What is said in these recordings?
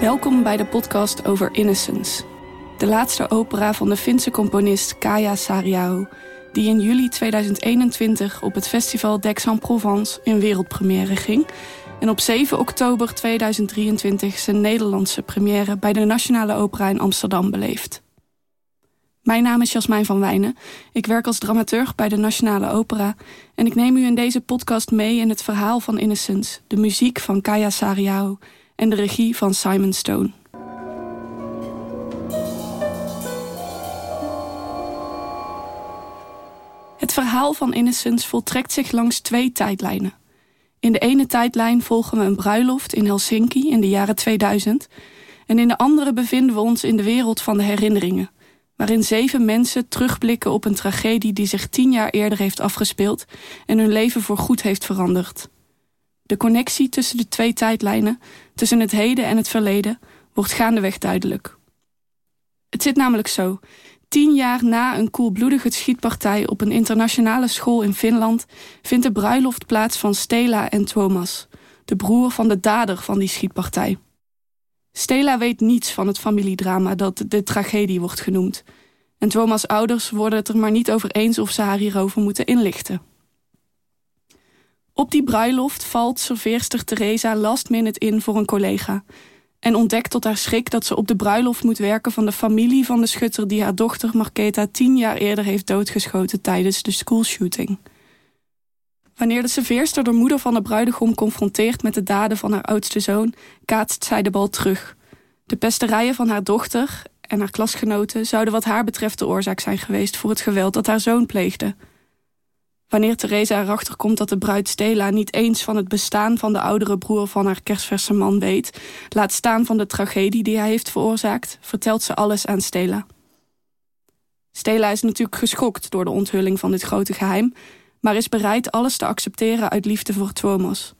Welkom bij de podcast over Innocence. De laatste opera van de Finse componist Kaya Saariaho... die in juli 2021 op het festival d'Aix-en-Provence in wereldpremière ging... en op 7 oktober 2023 zijn Nederlandse première... bij de Nationale Opera in Amsterdam beleeft. Mijn naam is Jasmijn van Wijnen. Ik werk als dramaturg bij de Nationale Opera... en ik neem u in deze podcast mee in het verhaal van Innocence... de muziek van Kaya Saariaho en de regie van Simon Stone. Het verhaal van Innocence voltrekt zich langs twee tijdlijnen. In de ene tijdlijn volgen we een bruiloft in Helsinki in de jaren 2000... en in de andere bevinden we ons in de wereld van de herinneringen... waarin zeven mensen terugblikken op een tragedie die zich tien jaar eerder heeft afgespeeld... en hun leven voorgoed heeft veranderd. De connectie tussen de twee tijdlijnen, tussen het heden en het verleden, wordt gaandeweg duidelijk. Het zit namelijk zo. Tien jaar na een koelbloedige schietpartij op een internationale school in Finland vindt de bruiloft plaats van Stela en Thomas, de broer van de dader van die schietpartij. Stela weet niets van het familiedrama dat de tragedie wordt genoemd. En Thomas' ouders worden het er maar niet over eens of ze haar hierover moeten inlichten. Op die bruiloft valt serveerster Theresa last minute in voor een collega. En ontdekt tot haar schrik dat ze op de bruiloft moet werken van de familie van de schutter die haar dochter Marketa tien jaar eerder heeft doodgeschoten tijdens de schoolshooting. Wanneer de serveerster de moeder van de bruidegom confronteert met de daden van haar oudste zoon, kaatst zij de bal terug. De pesterijen van haar dochter en haar klasgenoten zouden wat haar betreft de oorzaak zijn geweest voor het geweld dat haar zoon pleegde. Wanneer Theresa erachter komt dat de bruid Stella niet eens van het bestaan van de oudere broer van haar kerstverse man weet, laat staan van de tragedie die hij heeft veroorzaakt, vertelt ze alles aan Stella. Stella is natuurlijk geschokt door de onthulling van dit grote geheim, maar is bereid alles te accepteren uit liefde voor Thomas.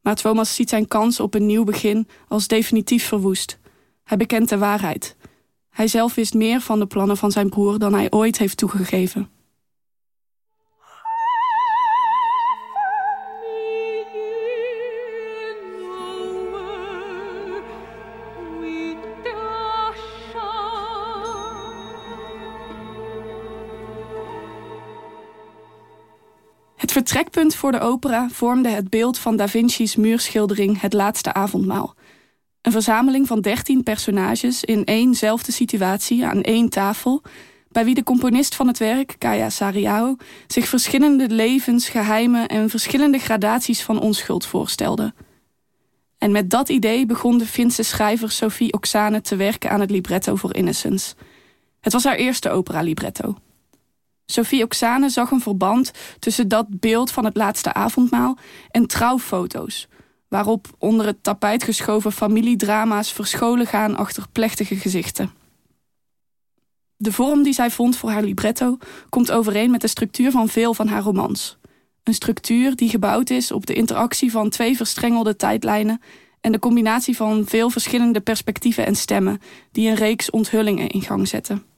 Maar Thomas ziet zijn kans op een nieuw begin als definitief verwoest. Hij bekent de waarheid. Hij zelf wist meer van de plannen van zijn broer dan hij ooit heeft toegegeven. Vertrekpunt voor de opera vormde het beeld van Da Vinci's muurschildering Het Laatste Avondmaal. Een verzameling van dertien personages in éénzelfde situatie aan één tafel, bij wie de componist van het werk, Kaya Sariao, zich verschillende levens, geheimen en verschillende gradaties van onschuld voorstelde. En met dat idee begon de Finse schrijver Sophie Oksane te werken aan het libretto voor Innocence. Het was haar eerste opera-libretto. Sophie Oksane zag een verband tussen dat beeld van het laatste avondmaal en trouwfoto's, waarop onder het tapijt geschoven familiedrama's verscholen gaan achter plechtige gezichten. De vorm die zij vond voor haar libretto komt overeen met de structuur van veel van haar romans. Een structuur die gebouwd is op de interactie van twee verstrengelde tijdlijnen en de combinatie van veel verschillende perspectieven en stemmen die een reeks onthullingen in gang zetten.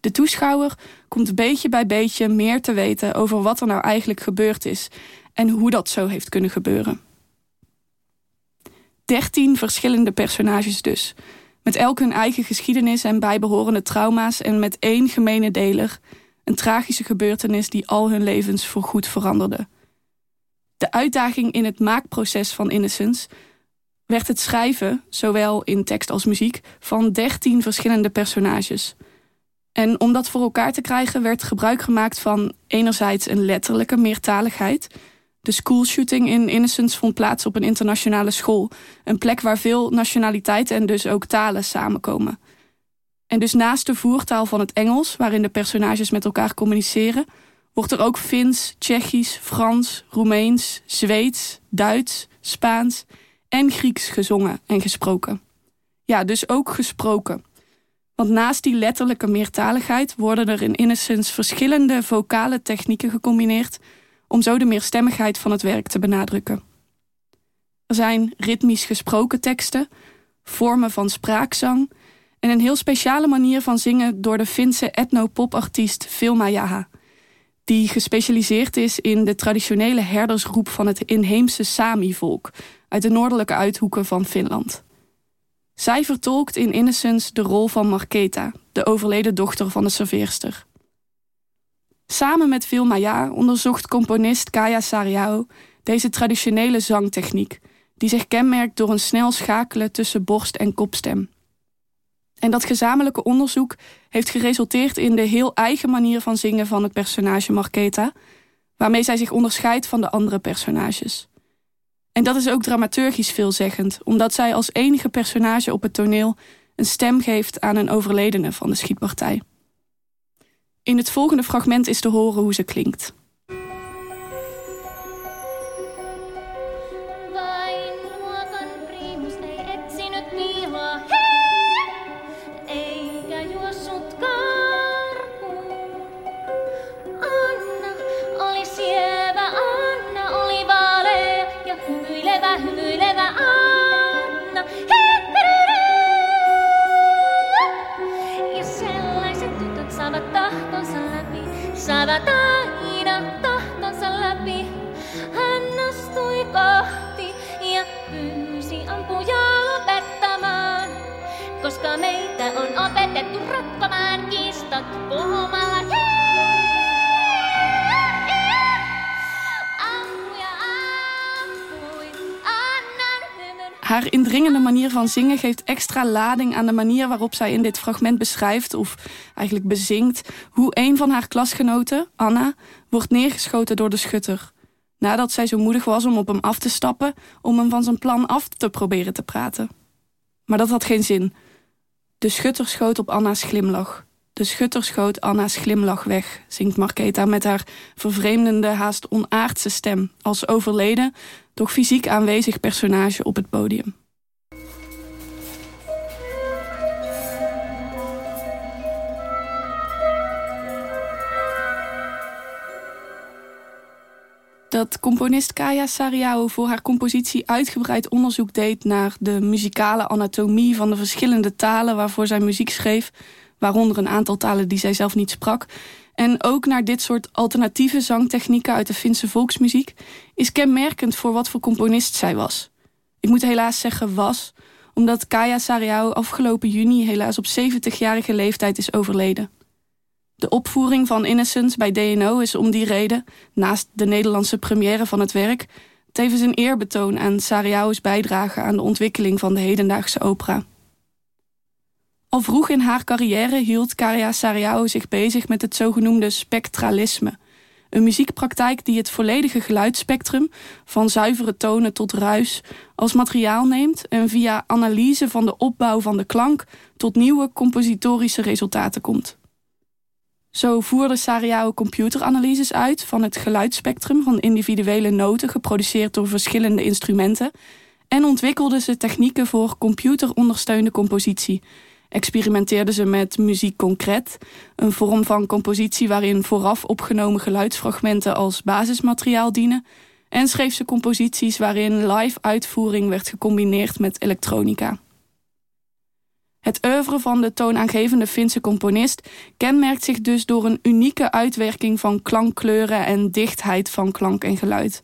De toeschouwer komt beetje bij beetje meer te weten over wat er nou eigenlijk gebeurd is en hoe dat zo heeft kunnen gebeuren. Dertien verschillende personages dus, met elk hun eigen geschiedenis en bijbehorende trauma's en met één gemene deler, een tragische gebeurtenis die al hun levens voorgoed veranderde. De uitdaging in het maakproces van Innocence werd het schrijven, zowel in tekst als muziek, van dertien verschillende personages – en om dat voor elkaar te krijgen werd gebruik gemaakt van enerzijds een letterlijke meertaligheid. De schoolshooting in Innocence vond plaats op een internationale school. Een plek waar veel nationaliteiten en dus ook talen samenkomen. En dus naast de voertaal van het Engels, waarin de personages met elkaar communiceren, wordt er ook Fins, Tsjechisch, Frans, Roemeens, Zweeds, Duits, Spaans en Grieks gezongen en gesproken. Ja, dus ook gesproken. Want naast die letterlijke meertaligheid worden er in Innocence verschillende vocale technieken gecombineerd om zo de meerstemmigheid van het werk te benadrukken. Er zijn ritmisch gesproken teksten, vormen van spraakzang en een heel speciale manier van zingen door de Finse etno-popartiest Vilma Jaha, die gespecialiseerd is in de traditionele herdersroep van het inheemse Sami-volk uit de noordelijke uithoeken van Finland. Zij vertolkt in Innocence de rol van Marketa, de overleden dochter van de serveerster. Samen met Phil Maya onderzocht componist Kaya Sariao deze traditionele zangtechniek, die zich kenmerkt door een snel schakelen tussen borst- en kopstem. En dat gezamenlijke onderzoek heeft geresulteerd in de heel eigen manier van zingen van het personage Marketa, waarmee zij zich onderscheidt van de andere personages. En dat is ook dramaturgisch veelzeggend, omdat zij als enige personage op het toneel een stem geeft aan een overledene van de schietpartij. In het volgende fragment is te horen hoe ze klinkt. Haar indringende manier van zingen geeft extra lading aan de manier waarop zij in dit fragment beschrijft, of eigenlijk bezingt, hoe een van haar klasgenoten, Anna, wordt neergeschoten door de schutter. Nadat zij zo moedig was om op hem af te stappen, om hem van zijn plan af te proberen te praten. Maar dat had geen zin. De schutter schoot op Anna's glimlach. De schutter schoot Anna's glimlach weg, zingt Marketa met haar vervreemdende, haast onaardse stem, als overleden, toch fysiek aanwezig personage op het podium. dat componist Kaya Sariao voor haar compositie uitgebreid onderzoek deed naar de muzikale anatomie van de verschillende talen waarvoor zij muziek schreef, waaronder een aantal talen die zij zelf niet sprak, en ook naar dit soort alternatieve zangtechnieken uit de Finse volksmuziek, is kenmerkend voor wat voor componist zij was. Ik moet helaas zeggen was, omdat Kaya Sariao afgelopen juni helaas op 70-jarige leeftijd is overleden. De opvoering van Innocence bij DNO is om die reden, naast de Nederlandse première van het werk, tevens een eerbetoon aan Sariao's bijdrage aan de ontwikkeling van de hedendaagse opera. Al vroeg in haar carrière hield Karia Sariao zich bezig met het zogenoemde spectralisme. Een muziekpraktijk die het volledige geluidsspectrum, van zuivere tonen tot ruis, als materiaal neemt en via analyse van de opbouw van de klank tot nieuwe compositorische resultaten komt. Zo voerde Sariao computeranalyses uit van het geluidsspectrum van individuele noten geproduceerd door verschillende instrumenten en ontwikkelde ze technieken voor computerondersteunde compositie experimenteerden ze met muziek concreet, een vorm van compositie waarin vooraf opgenomen geluidsfragmenten als basismateriaal dienen, en schreef ze composities waarin live uitvoering werd gecombineerd met elektronica. Het oeuvre van de toonaangevende Finse componist kenmerkt zich dus door een unieke uitwerking van klankkleuren en dichtheid van klank en geluid.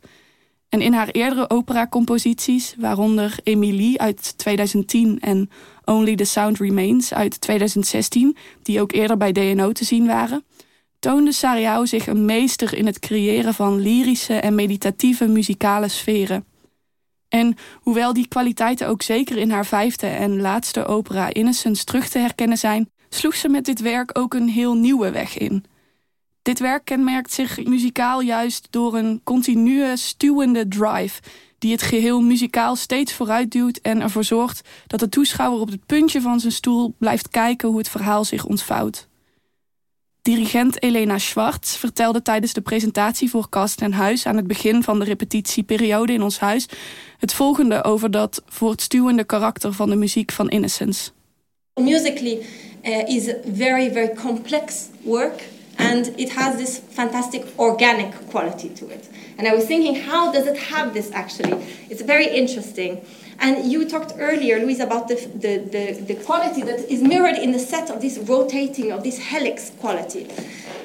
En in haar eerdere operacomposities, waaronder Emilie uit 2010 en Only the Sound Remains uit 2016, die ook eerder bij DNO te zien waren, toonde Sariao zich een meester in het creëren van lyrische en meditatieve muzikale sferen. En hoewel die kwaliteiten ook zeker in haar vijfde en laatste opera Innocence terug te herkennen zijn, sloeg ze met dit werk ook een heel nieuwe weg in. Dit werk kenmerkt zich muzikaal juist door een continue stuwende drive die het geheel muzikaal steeds vooruit duwt en ervoor zorgt dat de toeschouwer op het puntje van zijn stoel blijft kijken hoe het verhaal zich ontvouwt. Dirigent Elena Schwartz vertelde tijdens de presentatie voor Kast en Huis aan het begin van de repetitieperiode in ons huis het volgende over dat voortstuwende karakter van de muziek van Innocence. Musically uh, is very very complex work and it has this fantastic organic quality to it. And I was thinking, how does it have this actually? It's very interesting. And you talked earlier, Louise, about the, the, the, the, quality that is mirrored in the set of this rotating, of this helix quality.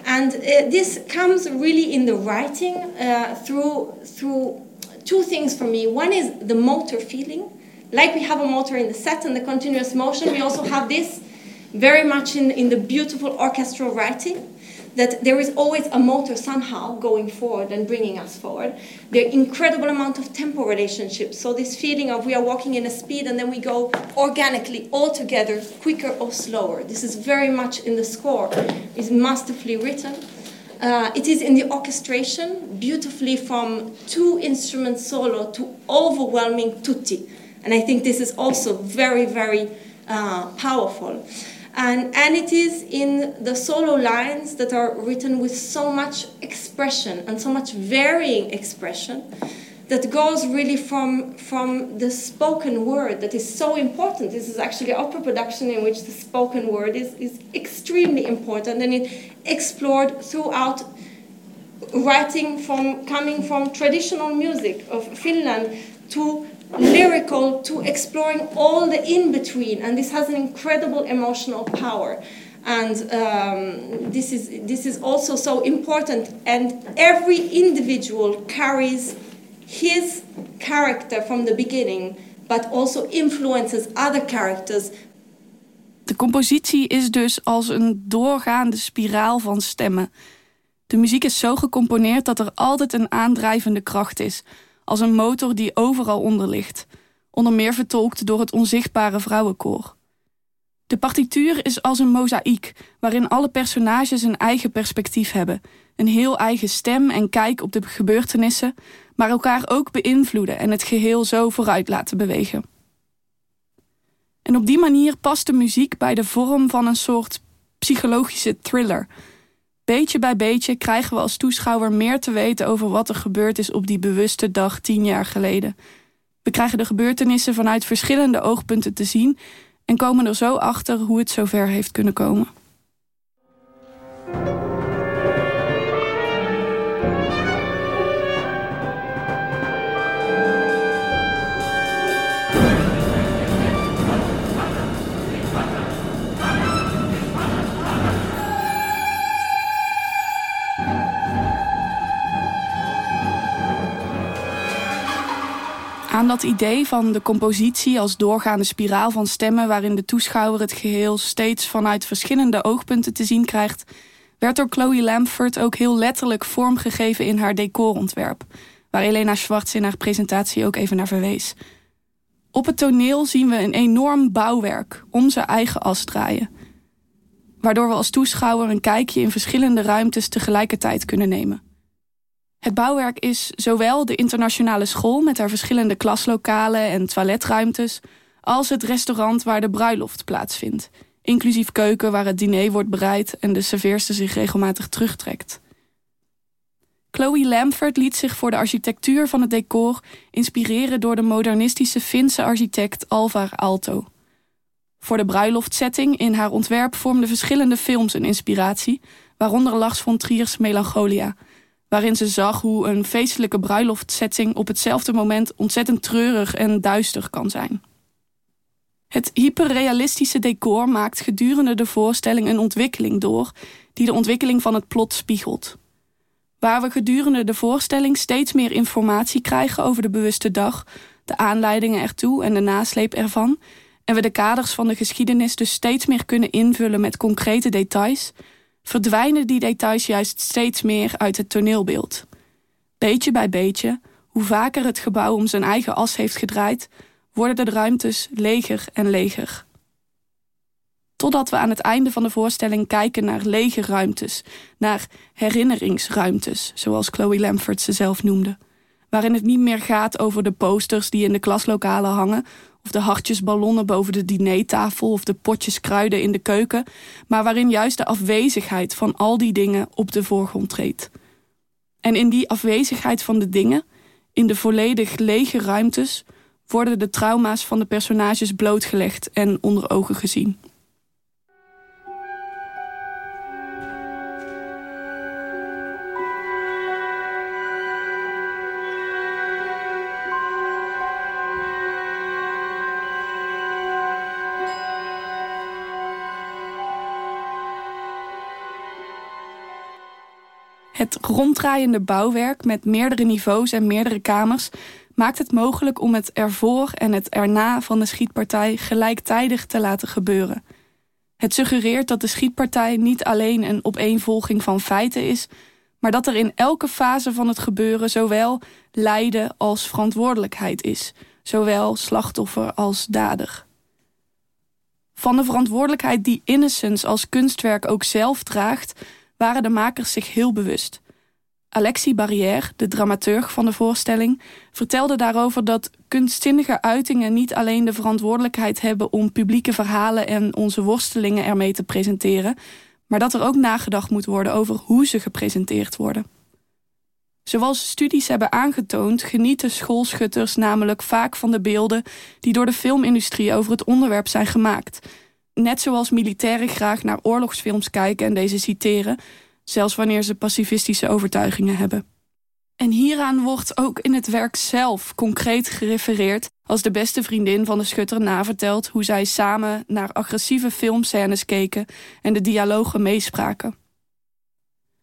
And uh, this comes really in the writing uh, through, through two things for me. One is the motor feeling, like we have a motor in the set and the continuous motion, we also have this very much in, in the beautiful orchestral writing that there is always a motor somehow going forward and bringing us forward. The incredible amount of tempo relationships. So this feeling of we are walking in a speed and then we go organically all together, quicker or slower. This is very much in the score. It's masterfully written. Uh, it is in the orchestration, beautifully from two instrument solo to overwhelming tutti. And I think this is also very, very uh, powerful. And, and it is in the solo lines that are written with so much expression and so much varying expression that goes really from, from the spoken word that is so important. This is actually opera production in which the spoken word is, is extremely important and it explored throughout writing from coming from traditional music of Finland to lyrical to exploring all the in between, and this has an incredible emotional power. And um, this, is, this is also so important. And every individual carries his character from the beginning, but also influences other characters. De compositie is dus als een doorgaande spiraal van stemmen. De muziek is zo gecomponeerd dat er altijd een aandrijvende kracht is als een motor die overal onder ligt, onder meer vertolkt door het onzichtbare vrouwenkoor. De partituur is als een mozaïek, waarin alle personages een eigen perspectief hebben, een heel eigen stem en kijk op de gebeurtenissen, maar elkaar ook beïnvloeden en het geheel zo vooruit laten bewegen. En op die manier past de muziek bij de vorm van een soort psychologische thriller, Beetje bij beetje krijgen we als toeschouwer meer te weten over wat er gebeurd is op die bewuste dag tien jaar geleden. We krijgen de gebeurtenissen vanuit verschillende oogpunten te zien en komen er zo achter hoe het zover heeft kunnen komen. Dat idee van de compositie als doorgaande spiraal van stemmen waarin de toeschouwer het geheel steeds vanuit verschillende oogpunten te zien krijgt, werd door Chloe Lamford ook heel letterlijk vormgegeven in haar decorontwerp, waar Elena Schwartz in haar presentatie ook even naar verwees. Op het toneel zien we een enorm bouwwerk om zijn eigen as draaien, waardoor we als toeschouwer een kijkje in verschillende ruimtes tegelijkertijd kunnen nemen. Het bouwwerk is zowel de internationale school met haar verschillende klaslokalen en toiletruimtes, als het restaurant waar de bruiloft plaatsvindt, inclusief keuken waar het diner wordt bereid en de serveerster zich regelmatig terugtrekt. Chloe Lamford liet zich voor de architectuur van het decor inspireren door de modernistische Finse architect Alvar Aalto. Voor de bruiloftsetting in haar ontwerp vormden verschillende films een inspiratie, waaronder Lars von Trier's Melancholia, waarin ze zag hoe een feestelijke bruiloftsetting op hetzelfde moment ontzettend treurig en duister kan zijn. Het hyperrealistische decor maakt gedurende de voorstelling een ontwikkeling door die de ontwikkeling van het plot spiegelt. Waar we gedurende de voorstelling steeds meer informatie krijgen over de bewuste dag, de aanleidingen ertoe en de nasleep ervan, en we de kaders van de geschiedenis dus steeds meer kunnen invullen met concrete details, verdwijnen die details juist steeds meer uit het toneelbeeld. Beetje bij beetje, hoe vaker het gebouw om zijn eigen as heeft gedraaid, worden de ruimtes leger en leger. Totdat we aan het einde van de voorstelling kijken naar lege ruimtes, naar herinneringsruimtes, zoals Chloe Lamford ze zelf noemde. Waarin het niet meer gaat over de posters die in de klaslokalen hangen of de hartjesballonnen boven de dinertafel of de potjes kruiden in de keuken, maar waarin juist de afwezigheid van al die dingen op de voorgrond treedt. En in die afwezigheid van de dingen, in de volledig lege ruimtes, worden de trauma's van de personages blootgelegd en onder ogen gezien. Het ronddraaiende bouwwerk met meerdere niveaus en meerdere kamers maakt het mogelijk om het ervoor en het erna van de schietpartij gelijktijdig te laten gebeuren. Het suggereert dat de schietpartij niet alleen een opeenvolging van feiten is, maar dat er in elke fase van het gebeuren zowel lijden als verantwoordelijkheid is, zowel slachtoffer als dader. Van de verantwoordelijkheid die Innocence als kunstwerk ook zelf draagt, waren de makers zich heel bewust. Alexis Barrière, de dramaturg van de voorstelling, vertelde daarover dat kunstzinnige uitingen niet alleen de verantwoordelijkheid hebben om publieke verhalen en onze worstelingen ermee te presenteren, maar dat er ook nagedacht moet worden over hoe ze gepresenteerd worden. Zoals studies hebben aangetoond, genieten schoolschutters namelijk vaak van de beelden die door de filmindustrie over het onderwerp zijn gemaakt. Net zoals militairen graag naar oorlogsfilms kijken en deze citeren, zelfs wanneer ze pacifistische overtuigingen hebben. En hieraan wordt ook in het werk zelf concreet gerefereerd als de beste vriendin van de schutter navertelt hoe zij samen naar agressieve filmscènes keken en de dialogen meespraken.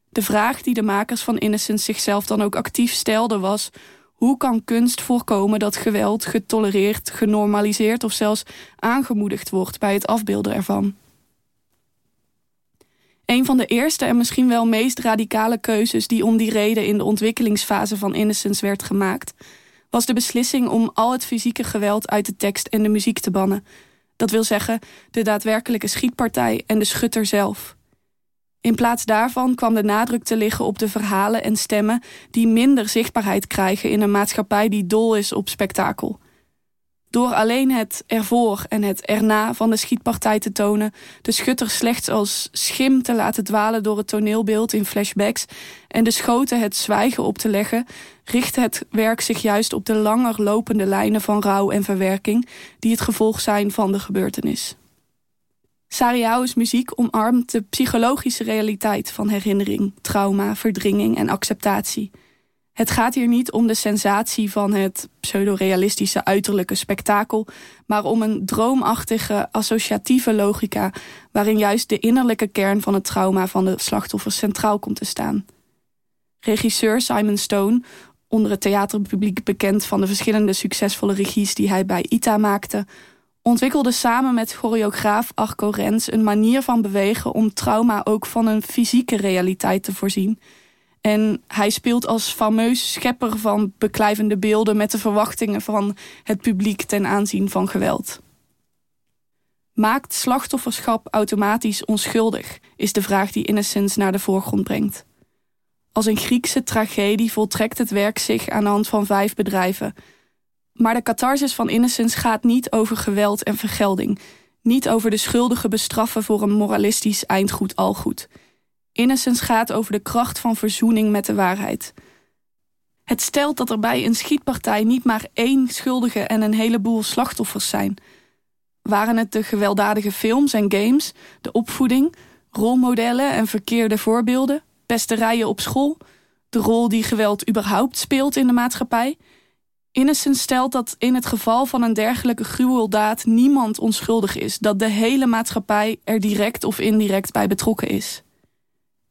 De vraag die de makers van Innocence zichzelf dan ook actief stelden was: hoe kan kunst voorkomen dat geweld getolereerd, genormaliseerd of zelfs aangemoedigd wordt bij het afbeelden ervan? Een van de eerste en misschien wel meest radicale keuzes die om die reden in de ontwikkelingsfase van Innocence werd gemaakt, was de beslissing om al het fysieke geweld uit de tekst en de muziek te bannen. Dat wil zeggen, de daadwerkelijke schietpartij en de schutter zelf. In plaats daarvan kwam de nadruk te liggen op de verhalen en stemmen die minder zichtbaarheid krijgen in een maatschappij die dol is op spektakel. Door alleen het ervoor en het erna van de schietpartij te tonen, de schutter slechts als schim te laten dwalen door het toneelbeeld in flashbacks en de schoten het zwijgen op te leggen, richt het werk zich juist op de langer lopende lijnen van rouw en verwerking die het gevolg zijn van de gebeurtenis. Sariao's muziek omarmt de psychologische realiteit van herinnering, trauma, verdringing en acceptatie. Het gaat hier niet om de sensatie van het pseudorealistische uiterlijke spektakel, maar om een droomachtige associatieve logica waarin juist de innerlijke kern van het trauma van de slachtoffers centraal komt te staan. Regisseur Simon Stone, onder het theaterpubliek bekend van de verschillende succesvolle regies die hij bij ITA maakte, ontwikkelde samen met choreograaf Arco Rens een manier van bewegen om trauma ook van een fysieke realiteit te voorzien. En hij speelt als fameus schepper van beklijvende beelden met de verwachtingen van het publiek ten aanzien van geweld. Maakt slachtofferschap automatisch onschuldig, is de vraag die Innocence naar de voorgrond brengt. Als een Griekse tragedie voltrekt het werk zich aan de hand van vijf bedrijven maar de catharsis van Innocence gaat niet over geweld en vergelding. Niet over de schuldige bestraffen voor een moralistisch eindgoed al goed. Innocence gaat over de kracht van verzoening met de waarheid. Het stelt dat er bij een schietpartij niet maar één schuldige en een heleboel slachtoffers zijn. Waren het de gewelddadige films en games, de opvoeding, rolmodellen en verkeerde voorbeelden, pesterijen op school, de rol die geweld überhaupt speelt in de maatschappij? Innocent stelt dat in het geval van een dergelijke gruweldaad niemand onschuldig is, dat de hele maatschappij er direct of indirect bij betrokken is.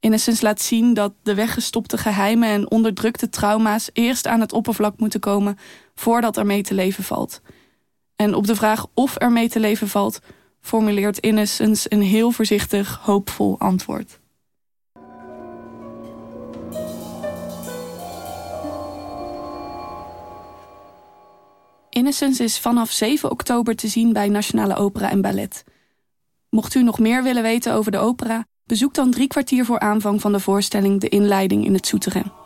Innocence laat zien dat de weggestopte geheimen en onderdrukte trauma's eerst aan het oppervlak moeten komen voordat er mee te leven valt. En op de vraag of er mee te leven valt, formuleert Innocence een heel voorzichtig, hoopvol antwoord. Innocence is vanaf 7 oktober te zien bij Nationale Opera en Ballet. Mocht u nog meer willen weten over de opera, bezoek dan drie kwartier voor aanvang van de voorstelling de inleiding in het Souterrain.